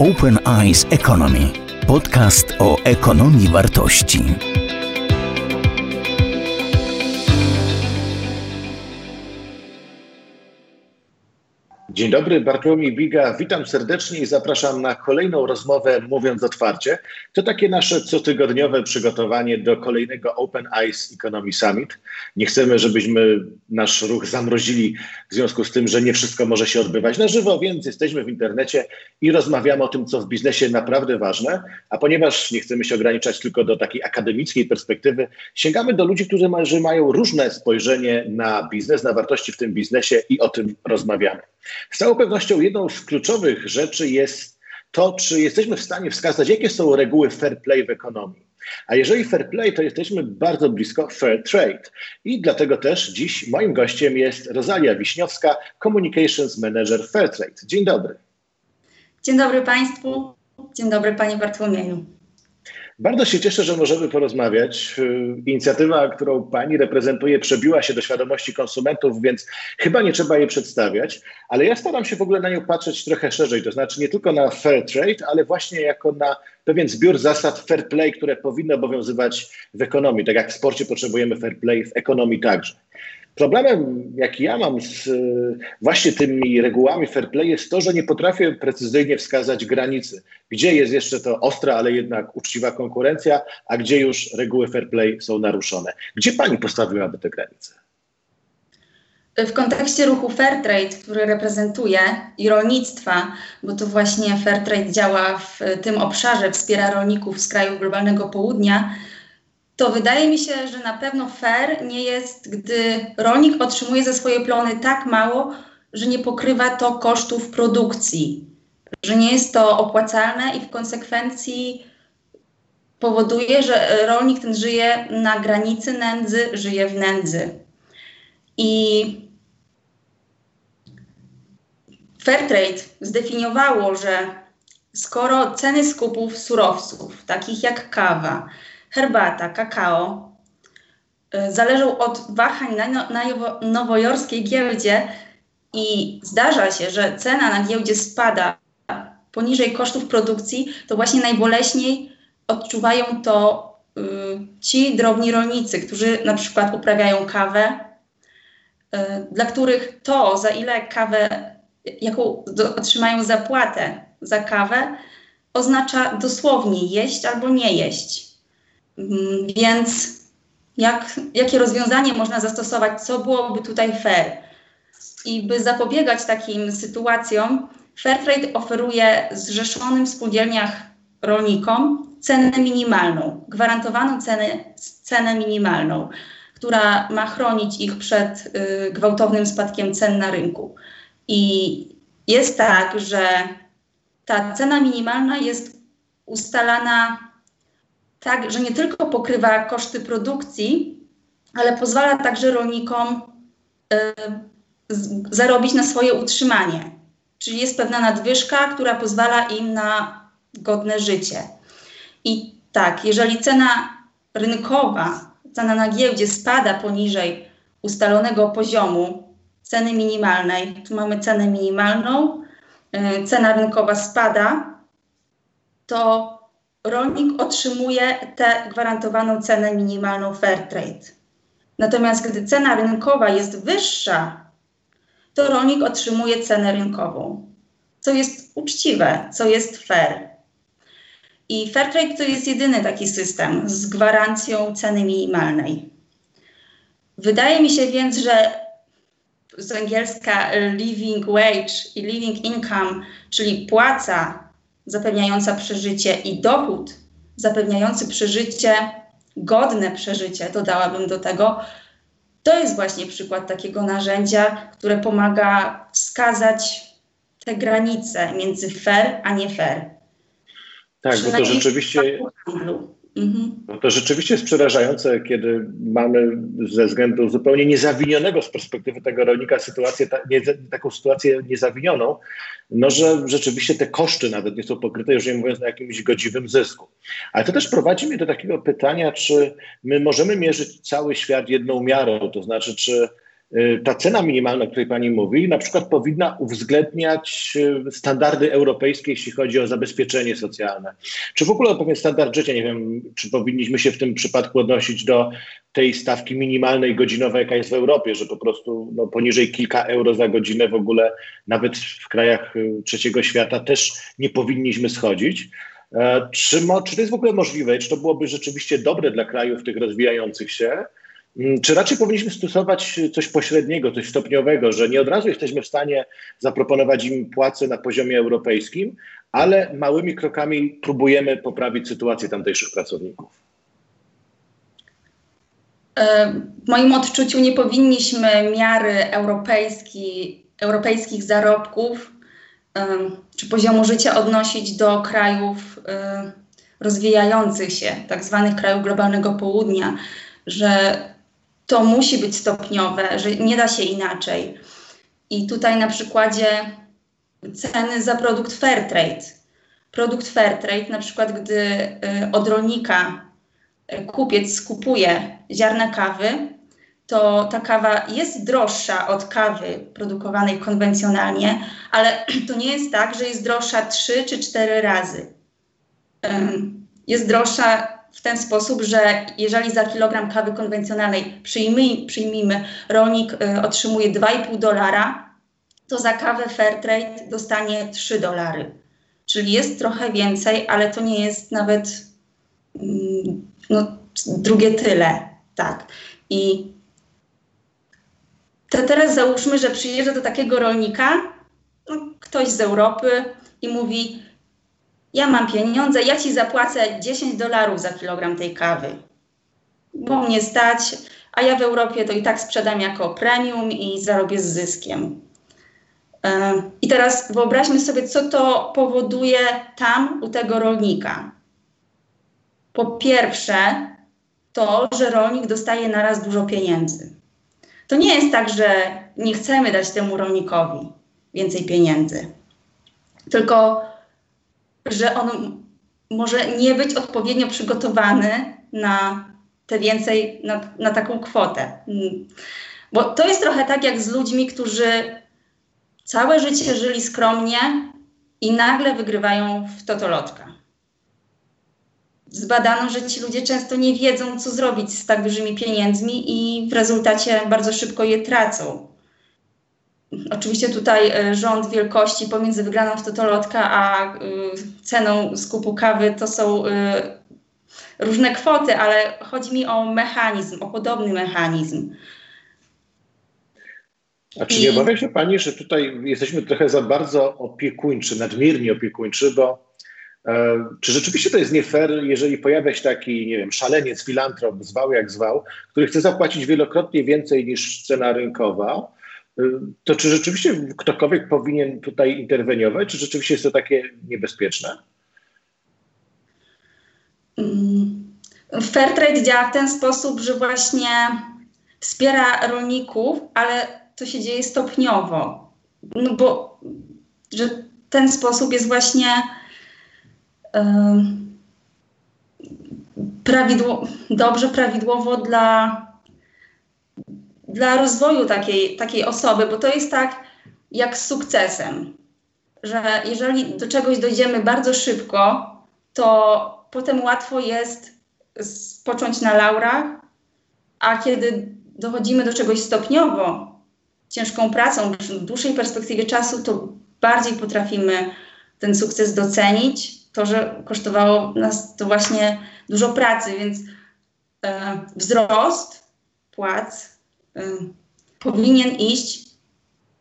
Open Eyes Economy. Podcast o ekonomii wartości. Dzień dobry, Bartłomiej Biga. Witam serdecznie i zapraszam na kolejną rozmowę Mówiąc Otwarcie. To takie nasze cotygodniowe przygotowanie do kolejnego Open Eyes Economy Summit. Nie chcemy, żebyśmy nasz ruch zamrozili w związku z tym, że nie wszystko może się odbywać na żywo, więc jesteśmy w internecie i rozmawiamy o tym, co w biznesie naprawdę ważne. A ponieważ nie chcemy się ograniczać tylko do takiej akademickiej perspektywy, sięgamy do ludzi, którzy mają różne spojrzenie na biznes, na wartości w tym biznesie i o tym rozmawiamy. Z całą pewnością jedną z kluczowych rzeczy jest to, czy jesteśmy w stanie wskazać, jakie są reguły fair play w ekonomii. A jeżeli fair play, to jesteśmy bardzo blisko fair trade. I dlatego też dziś moim gościem jest Rosalia Wiśniowska, Communications Manager Fair Trade. Dzień dobry. Dzień dobry Państwu. Dzień dobry Panie Bartłomieju. Bardzo się cieszę, że możemy porozmawiać. Inicjatywa, którą pani reprezentuje, przebiła się do świadomości konsumentów, więc chyba nie trzeba jej przedstawiać, ale ja staram się w ogóle na nią patrzeć trochę szerzej, to znaczy nie tylko na fair trade, ale właśnie jako na pewien zbiór zasad fair play, które powinny obowiązywać w ekonomii. Tak jak w sporcie potrzebujemy fair play, w ekonomii także. Problemem, jaki ja mam z właśnie tymi regułami fair play, jest to, że nie potrafię precyzyjnie wskazać granicy, gdzie jest jeszcze to ostra, ale jednak uczciwa konkurencja, a gdzie już reguły fair play są naruszone. Gdzie pani postawiłaby te granice? W kontekście ruchu Fairtrade, który reprezentuję i rolnictwa, bo to właśnie Fairtrade działa w tym obszarze, wspiera rolników z krajów globalnego południa, to wydaje mi się, że na pewno fair nie jest, gdy rolnik otrzymuje ze swojej plony tak mało, że nie pokrywa to kosztów produkcji, że nie jest to opłacalne i w konsekwencji powoduje, że rolnik ten żyje na granicy nędzy, żyje w nędzy. I Fairtrade zdefiniowało, że skoro ceny skupów surowców, takich jak kawa, herbata, kakao y, zależą od wahań na, no, na nowojorskiej giełdzie i zdarza się, że cena na giełdzie spada poniżej kosztów produkcji, to właśnie najboleśniej odczuwają to y, ci drobni rolnicy, którzy na przykład uprawiają kawę, y, dla których to, za ile kawę, jaką do, otrzymają zapłatę za kawę, oznacza dosłownie jeść albo nie jeść. Mm, więc jak, jakie rozwiązanie można zastosować, co byłoby tutaj fair? I by zapobiegać takim sytuacjom, Fairtrade oferuje zrzeszonym w spółdzielniach rolnikom cenę minimalną, gwarantowaną cenę, cenę minimalną, która ma chronić ich przed y, gwałtownym spadkiem cen na rynku. I jest tak, że ta cena minimalna jest ustalana tak, że nie tylko pokrywa koszty produkcji, ale pozwala także rolnikom y, z, zarobić na swoje utrzymanie. Czyli jest pewna nadwyżka, która pozwala im na godne życie. I tak, jeżeli cena rynkowa, cena na giełdzie spada poniżej ustalonego poziomu ceny minimalnej, tu mamy cenę minimalną, y, cena rynkowa spada, to rolnik otrzymuje tę gwarantowaną cenę minimalną fair trade. Natomiast gdy cena rynkowa jest wyższa, to rolnik otrzymuje cenę rynkową, co jest uczciwe, co jest fair. I fair trade to jest jedyny taki system z gwarancją ceny minimalnej. Wydaje mi się więc, że z angielska living wage i living income, czyli płaca zapewniająca przeżycie i dochód zapewniający przeżycie, godne przeżycie, dodałabym do tego, to jest właśnie przykład takiego narzędzia, które pomaga wskazać te granice między fair a nie fair. Tak, bo to rzeczywiście. No to rzeczywiście jest przerażające, kiedy mamy ze względu zupełnie niezawinionego z perspektywy tego rolnika sytuację, ta, nie, taką sytuację niezawinioną, no że rzeczywiście te koszty nawet nie są pokryte, już nie mówiąc o jakimś godziwym zysku. Ale to też prowadzi mnie do takiego pytania, czy my możemy mierzyć cały świat jedną miarą, to znaczy, czy ta cena minimalna, o której Pani mówi, na przykład powinna uwzględniać y, standardy europejskie, jeśli chodzi o zabezpieczenie socjalne. Czy w ogóle pewien standard życia, nie wiem, czy powinniśmy się w tym przypadku odnosić do tej stawki minimalnej godzinowej, jaka jest w Europie, że po prostu no, poniżej kilka euro za godzinę w ogóle nawet w krajach y, trzeciego świata też nie powinniśmy schodzić. E, czy, czy to jest w ogóle możliwe? Czy to byłoby rzeczywiście dobre dla krajów tych rozwijających się? Mm, czy raczej powinniśmy stosować coś pośredniego, coś stopniowego, że nie od razu jesteśmy w stanie zaproponować im płace na poziomie europejskim, ale małymi krokami próbujemy poprawić sytuację tamtejszych pracowników? E, w moim odczuciu nie powinniśmy miary europejski, europejskich zarobków czy poziomu życia odnosić do krajów rozwijających się, tak zwanych krajów globalnego południa, że to musi być stopniowe, że nie da się inaczej. I tutaj na przykładzie ceny za produkt Fairtrade. Produkt Fairtrade, na przykład gdy y, od rolnika y, kupiec kupuje ziarna kawy, to ta kawa jest droższa od kawy produkowanej konwencjonalnie, ale to nie jest tak, że jest droższa 3 czy 4 razy. Jest droższa w ten sposób, że jeżeli za kilogram kawy konwencjonalnej przyjmij, przyjmijmy, rolnik y, otrzymuje 2,5 dolara, to za kawę Fairtrade dostanie 3 dolary. Czyli jest trochę więcej, ale to nie jest nawet mm, no, drugie tyle. Tak. I to teraz załóżmy, że przyjeżdża do takiego rolnika, no, ktoś z Europy i mówi: Ja mam pieniądze, ja ci zapłacę 10 dolarów za kilogram tej kawy, bo mnie stać, a ja w Europie to i tak sprzedam jako premium i zarobię z zyskiem. E, I teraz wyobraźmy sobie, co to powoduje tam u tego rolnika. Po pierwsze, to, że rolnik dostaje naraz dużo pieniędzy. To nie jest tak, że nie chcemy dać temu rolnikowi więcej pieniędzy, tylko że on może nie być odpowiednio przygotowany na te więcej, na, na taką kwotę. Bo to jest trochę tak jak z ludźmi, którzy całe życie żyli skromnie i nagle wygrywają w totolotka zbadano, że ci ludzie często nie wiedzą, co zrobić z tak dużymi pieniędzmi i w rezultacie bardzo szybko je tracą. Oczywiście tutaj e, rząd wielkości pomiędzy wygraną w totolotka a y, ceną skupu kawy to są y, różne kwoty, ale chodzi mi o mechanizm, o podobny mechanizm. A czy nie obawia się Pani, że tutaj jesteśmy trochę za bardzo opiekuńczy, nadmiernie opiekuńczy, bo E, czy rzeczywiście to jest nie fair, jeżeli pojawia się taki, nie wiem, szaleniec, filantrop, zwał jak zwał, który chce zapłacić wielokrotnie więcej niż cena rynkowa, to czy rzeczywiście ktokolwiek powinien tutaj interweniować, czy rzeczywiście jest to takie niebezpieczne? Mm. Fairtrade działa w ten sposób, że właśnie wspiera rolników, ale to się dzieje stopniowo. No bo że ten sposób jest właśnie prawidło, dobrze, prawidłowo dla, dla rozwoju takiej, takiej osoby, bo to jest tak jak z sukcesem, że jeżeli do czegoś dojdziemy bardzo szybko, to potem łatwo jest spocząć na laurach, a kiedy dochodzimy do czegoś stopniowo, ciężką pracą, w dłuższej perspektywie czasu, to bardziej potrafimy ten sukces docenić. To, że kosztowało nas to właśnie dużo pracy, więc e, wzrost płac powinien iść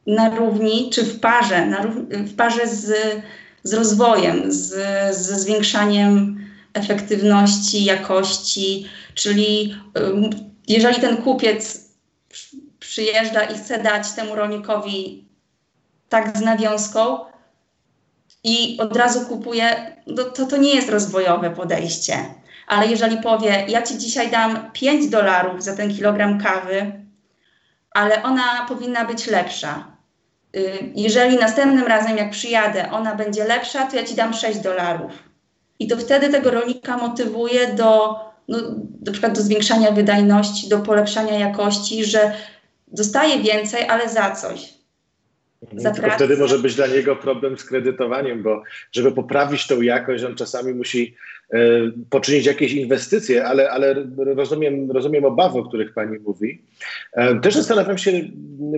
na równi czy w parze, na, w parze z, z rozwojem, z, ze zwiększaniem efektywności, jakości, czyli e, jeżeli ten kupiec przyjeżdża i chce dać temu rolnikowi tak z nawiązką, i od razu kupuje, no to, to nie jest rozwojowe podejście. Ale jeżeli powie, ja ci dzisiaj dam 5 dolarów za ten kilogram kawy, ale ona powinna być lepsza. Y, jeżeli następnym razem, jak przyjadę, ona będzie lepsza, to ja ci dam 6 dolarów. I to wtedy tego rolnika motywuje do, no, na przykład do zwiększania wydajności, do polepszania jakości, że dostaje więcej, ale za coś. Za Tylko wtedy może być dla niego problem z kredytowaniem, bo żeby poprawić tą jakość, on czasami musi poczynić jakieś inwestycje, ale, ale rozumiem, rozumiem obawy, o których Pani mówi. E, też zastanawiam się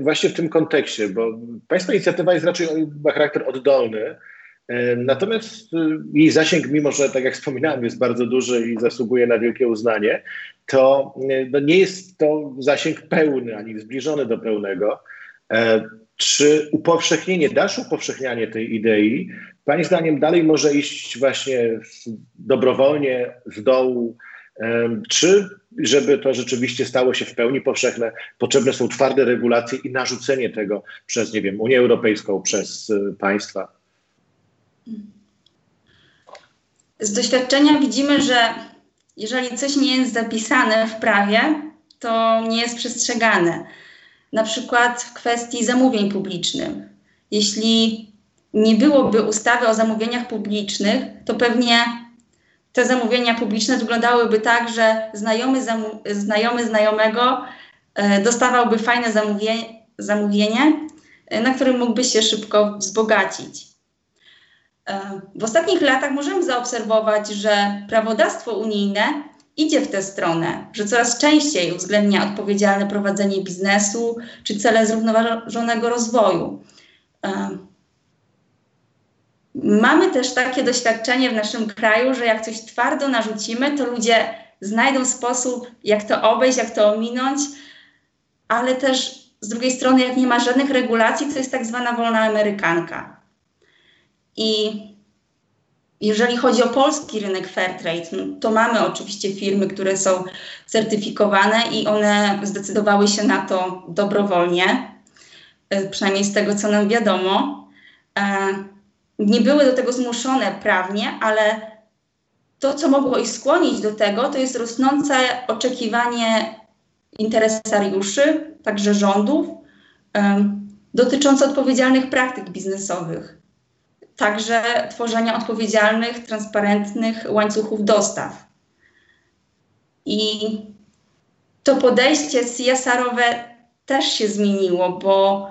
właśnie w tym kontekście, bo Państwa inicjatywa jest raczej ma charakter oddolny, e, Natomiast jej zasięg, mimo że, tak jak wspominałem, jest bardzo duży i zasługuje na wielkie uznanie, to no nie jest to zasięg pełny ani zbliżony do pełnego. Czy upowszechnienie, dalsze upowszechnianie tej idei, Pani zdaniem, dalej może iść właśnie dobrowolnie z dołu, czy żeby to rzeczywiście stało się w pełni powszechne, potrzebne są twarde regulacje i narzucenie tego przez, nie wiem, Unię Europejską, przez y, państwa? Z doświadczenia widzimy, że jeżeli coś nie jest zapisane w prawie, to nie jest przestrzegane na przykład w kwestii zamówień publicznych. Jeśli nie byłoby ustawy o zamówieniach publicznych, to pewnie te zamówienia publiczne wyglądałyby tak, że znajomy, znajomy znajomego e, dostawałby fajne zamówienie, zamówienie, e, na którym mógłby się szybko wzbogacić. E, w ostatnich latach możemy zaobserwować, że prawodawstwo unijne idzie w tę stronę, że coraz częściej uwzględnia odpowiedzialne prowadzenie biznesu czy cele zrównoważonego rozwoju. Mamy też takie doświadczenie w naszym kraju, że jak coś twardo narzucimy, to ludzie znajdą sposób, jak to obejść, jak to ominąć, ale też z drugiej strony, jak nie ma żadnych regulacji, to jest tak zwana wolna amerykanka. I jeżeli chodzi o polski rynek Fairtrade, no, to mamy oczywiście firmy, które są certyfikowane i one zdecydowały się na to dobrowolnie, e, przynajmniej z tego, co nam wiadomo. E, nie były do tego zmuszone prawnie, ale to, co mogło ich skłonić do tego, to jest rosnące oczekiwanie interesariuszy, także rządów, e, dotyczące odpowiedzialnych praktyk biznesowych także tworzenia odpowiedzialnych, transparentnych łańcuchów dostaw. I to podejście CSR-owe też się zmieniło, bo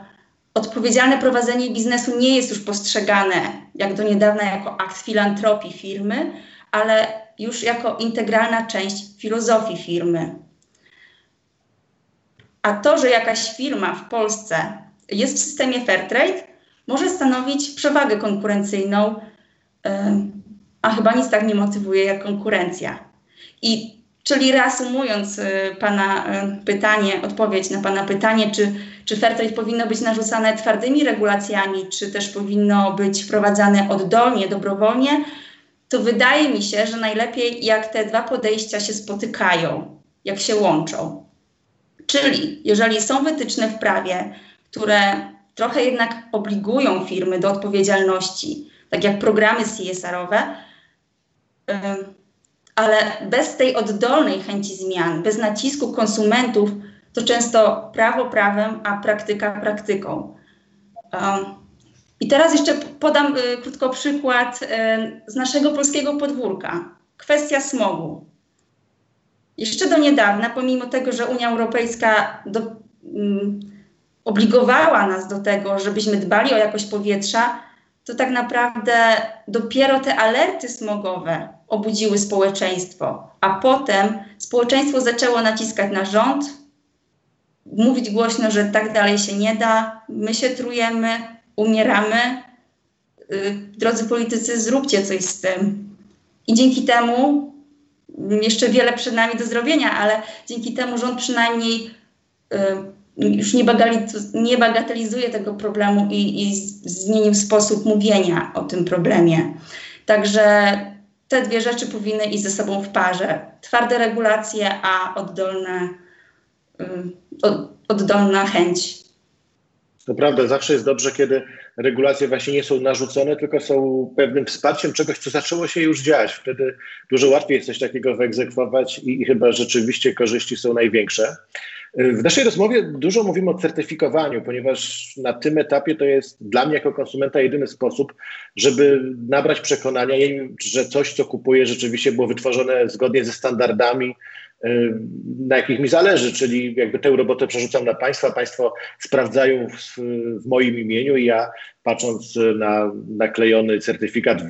odpowiedzialne prowadzenie biznesu nie jest już postrzegane jak do niedawna jako akt filantropii firmy, ale już jako integralna część filozofii firmy. A to, że jakaś firma w Polsce jest w systemie Fairtrade, może stanowić przewagę konkurencyjną, a chyba nic tak nie motywuje jak konkurencja. I czyli reasumując y, Pana y, pytanie, odpowiedź na Pana pytanie, czy, czy Fairtrade powinno być narzucane twardymi regulacjami, czy też powinno być wprowadzane oddolnie, dobrowolnie, to wydaje mi się, że najlepiej jak te dwa podejścia się spotykają, jak się łączą. Czyli jeżeli są wytyczne w prawie, które trochę jednak obligują firmy do odpowiedzialności, tak jak programy CSR-owe, ale bez tej oddolnej chęci zmian, bez nacisku konsumentów, to często prawo prawem, a praktyka praktyką. I teraz jeszcze podam y, krótko przykład z naszego polskiego podwórka. Kwestia smogu. Jeszcze do niedawna, pomimo tego, że Unia Europejska do, obligowała nas do tego, żebyśmy dbali o jakość powietrza, to tak naprawdę dopiero te alerty smogowe obudziły społeczeństwo, a potem społeczeństwo zaczęło naciskać na rząd, mówić głośno, że tak dalej się nie da, my się trujemy, umieramy. Yy, drodzy politycy, zróbcie coś z tym. I dzięki temu, jeszcze wiele przed nami do zrobienia, ale dzięki temu rząd przynajmniej yy, już nie, nie bagatelizuje tego problemu i, i zmienił sposób mówienia o tym problemie. Także te dwie rzeczy powinny iść ze sobą w parze. Twarde regulacje, a oddolne, oddolna chęć. To prawda, zawsze jest dobrze, kiedy regulacje właśnie nie są narzucone, tylko są pewnym wsparciem czegoś, co zaczęło się już dziać. Wtedy dużo łatwiej jest coś takiego wyegzekwować i, i chyba rzeczywiście korzyści są największe. W naszej rozmowie dużo mówimy o certyfikowaniu, ponieważ na tym etapie to jest dla mnie jako konsumenta jedyny sposób, żeby nabrać przekonania, że coś, co kupuję, rzeczywiście było wytworzone zgodnie ze standardami na jakich mi zależy, czyli jakby tę robotę przerzucam na państwa, państwo sprawdzają w, w moim imieniu i ja patrząc na naklejony certyfikat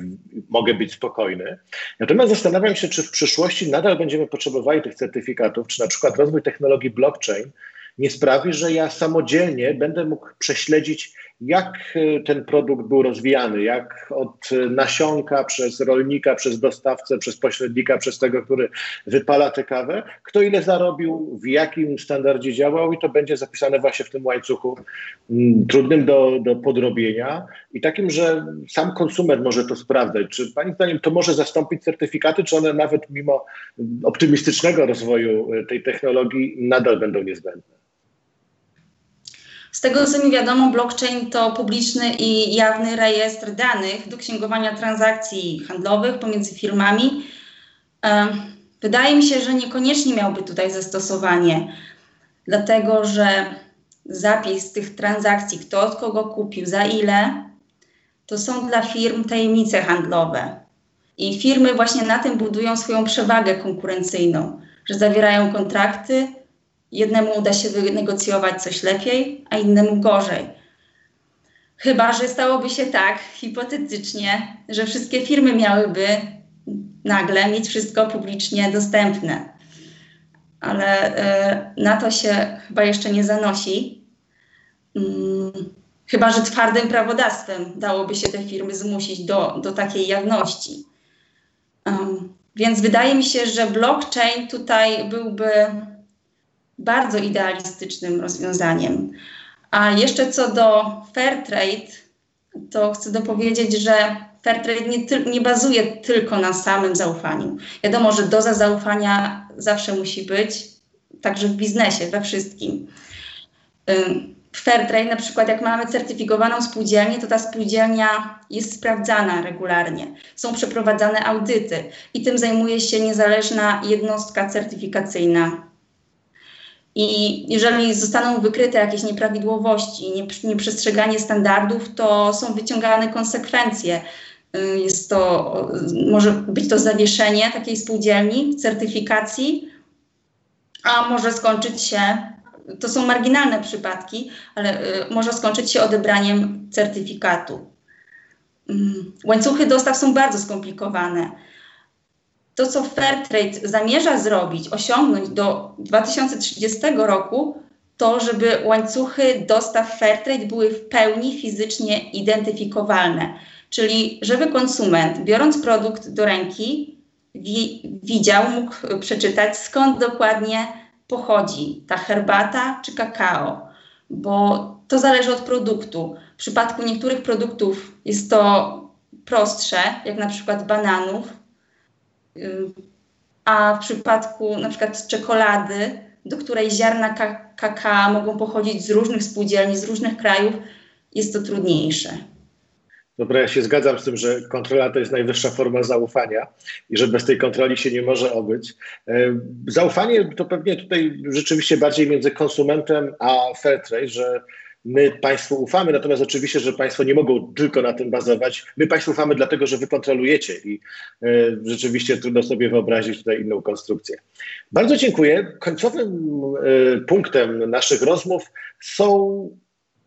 mogę być spokojny. Natomiast zastanawiam się, czy w przyszłości nadal będziemy potrzebowali tych certyfikatów, czy na przykład rozwój technologii blockchain nie sprawi, że ja samodzielnie będę mógł prześledzić, jak e, ten produkt był rozwijany, jak od nasionka przez rolnika, przez dostawcę, przez pośrednika, przez tego, który wypala tę kawę, kto ile zarobił, w jakim standardzie działał i to będzie zapisane właśnie w tym łańcuchu mm, trudnym do, do podrobienia i takim, że sam konsument może to sprawdzać. Czy Pani zdaniem to może zastąpić certyfikaty, czy one nawet mimo optymistycznego rozwoju e, tej technologii nadal będą niezbędne? Z tego co mi wiadomo, blockchain to publiczny i jawny rejestr danych do księgowania transakcji handlowych pomiędzy firmami. Wydaje mi się, że niekoniecznie miałby tutaj zastosowanie, dlatego że zapis tych transakcji, kto od kogo kupił, za ile, to są dla firm tajemnice handlowe. I firmy właśnie na tym budują swoją przewagę konkurencyjną, że zawierają kontrakty Jednemu uda się wynegocjować coś lepiej, a innemu gorzej. Chyba, że stałoby się tak, hipotetycznie, że wszystkie firmy miałyby nagle mieć wszystko publicznie dostępne. Ale y, na to się chyba jeszcze nie zanosi. Hmm, chyba, że twardym prawodawstwem dałoby się te firmy zmusić do, do takiej jawności. Um, więc wydaje mi się, że blockchain tutaj byłby bardzo idealistycznym rozwiązaniem. A jeszcze co do fair trade, to chcę dopowiedzieć, że fair trade nie, nie bazuje tylko na samym zaufaniu. Wiadomo, że doza zaufania zawsze musi być, także w biznesie, we wszystkim. Fair trade, na przykład jak mamy certyfikowaną spółdzielnię, to ta spółdzielnia jest sprawdzana regularnie. Są przeprowadzane audyty i tym zajmuje się niezależna jednostka certyfikacyjna i jeżeli zostaną wykryte jakieś nieprawidłowości, nieprzestrzeganie standardów, to są wyciągane konsekwencje. Y, jest to, może być to zawieszenie takiej spółdzielni, certyfikacji, a może skończyć się, to są marginalne przypadki, ale y, może skończyć się odebraniem certyfikatu. Mm, łańcuchy dostaw są bardzo skomplikowane to, co Fairtrade zamierza zrobić, osiągnąć do 2030 roku, to żeby łańcuchy dostaw Fairtrade były w pełni fizycznie identyfikowalne. Czyli żeby konsument, biorąc produkt do ręki, wi widział, mógł przeczytać, skąd dokładnie pochodzi ta herbata czy kakao, bo to zależy od produktu. W przypadku niektórych produktów jest to prostsze, jak na przykład bananów, a w przypadku na przykład czekolady, do której ziarna kakao mogą pochodzić z różnych spółdzielni, z różnych krajów, jest to trudniejsze. Dobra, ja się zgadzam z tym, że kontrola to jest najwyższa forma zaufania i że bez tej kontroli się nie może obyć. E, zaufanie to pewnie tutaj rzeczywiście bardziej między konsumentem a Fairtrade, że My Państwu ufamy, natomiast oczywiście, że Państwo nie mogą tylko na tym bazować. My Państwu ufamy dlatego, że Wy kontrolujecie i e, rzeczywiście trudno sobie wyobrazić tutaj inną konstrukcję. Bardzo dziękuję. Końcowym e, punktem naszych rozmów są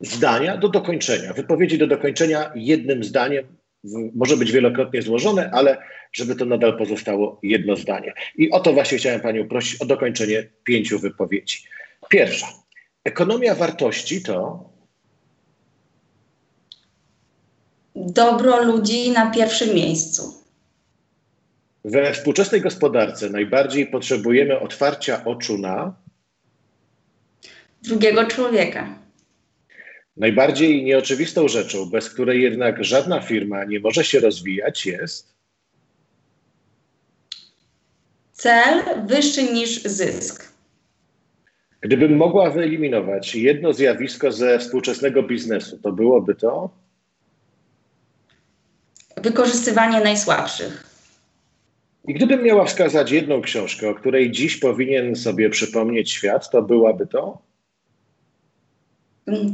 zdania do dokończenia, wypowiedzi do dokończenia jednym zdaniem. Może być wielokrotnie złożone, ale żeby to nadal pozostało jedno zdanie. I o to właśnie chciałem Panią prosić o dokończenie pięciu wypowiedzi. Pierwsza. Ekonomia wartości to dobro ludzi na pierwszym miejscu. We współczesnej gospodarce najbardziej potrzebujemy otwarcia oczu na drugiego człowieka. Najbardziej nieoczywistą rzeczą, bez której jednak żadna firma nie może się rozwijać, jest cel wyższy niż zysk. Gdybym mogła wyeliminować jedno zjawisko ze współczesnego biznesu, to byłoby to? Wykorzystywanie najsłabszych. I gdybym miała wskazać jedną książkę, o której dziś powinien sobie przypomnieć świat, to byłaby to?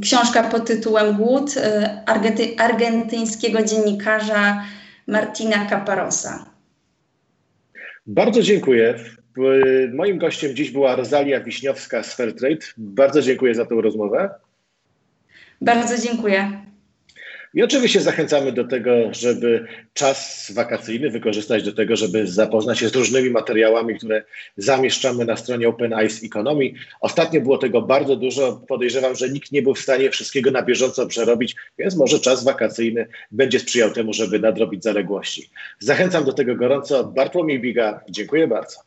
Książka pod tytułem Głód y, argenty argentyńskiego dziennikarza Martina Caparosa. Bardzo dziękuję. Moim gościem dziś była Rosalia Wiśniowska z Fairtrade. Bardzo dziękuję za tę rozmowę. Bardzo dziękuję. I oczywiście zachęcamy do tego, żeby czas wakacyjny wykorzystać do tego, żeby zapoznać się z różnymi materiałami, które zamieszczamy na stronie Open Eyes Economy. Ostatnio było tego bardzo dużo. Podejrzewam, że nikt nie był w stanie wszystkiego na bieżąco przerobić, więc może czas wakacyjny będzie sprzyjał temu, żeby nadrobić zaległości. Zachęcam do tego gorąco. Bartłomiej Biga, dziękuję bardzo.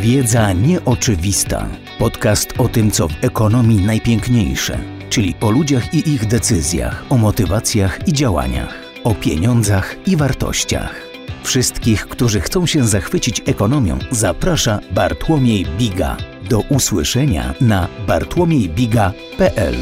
Wiedza nieoczywista. Podcast o tym, co w ekonomii najpiękniejsze czyli o ludziach i ich decyzjach, o motywacjach i działaniach, o pieniądzach i wartościach. Wszystkich, którzy chcą się zachwycić ekonomią, zaprasza Bartłomiej Biga. Do usłyszenia na bartłomiejbiga.pl.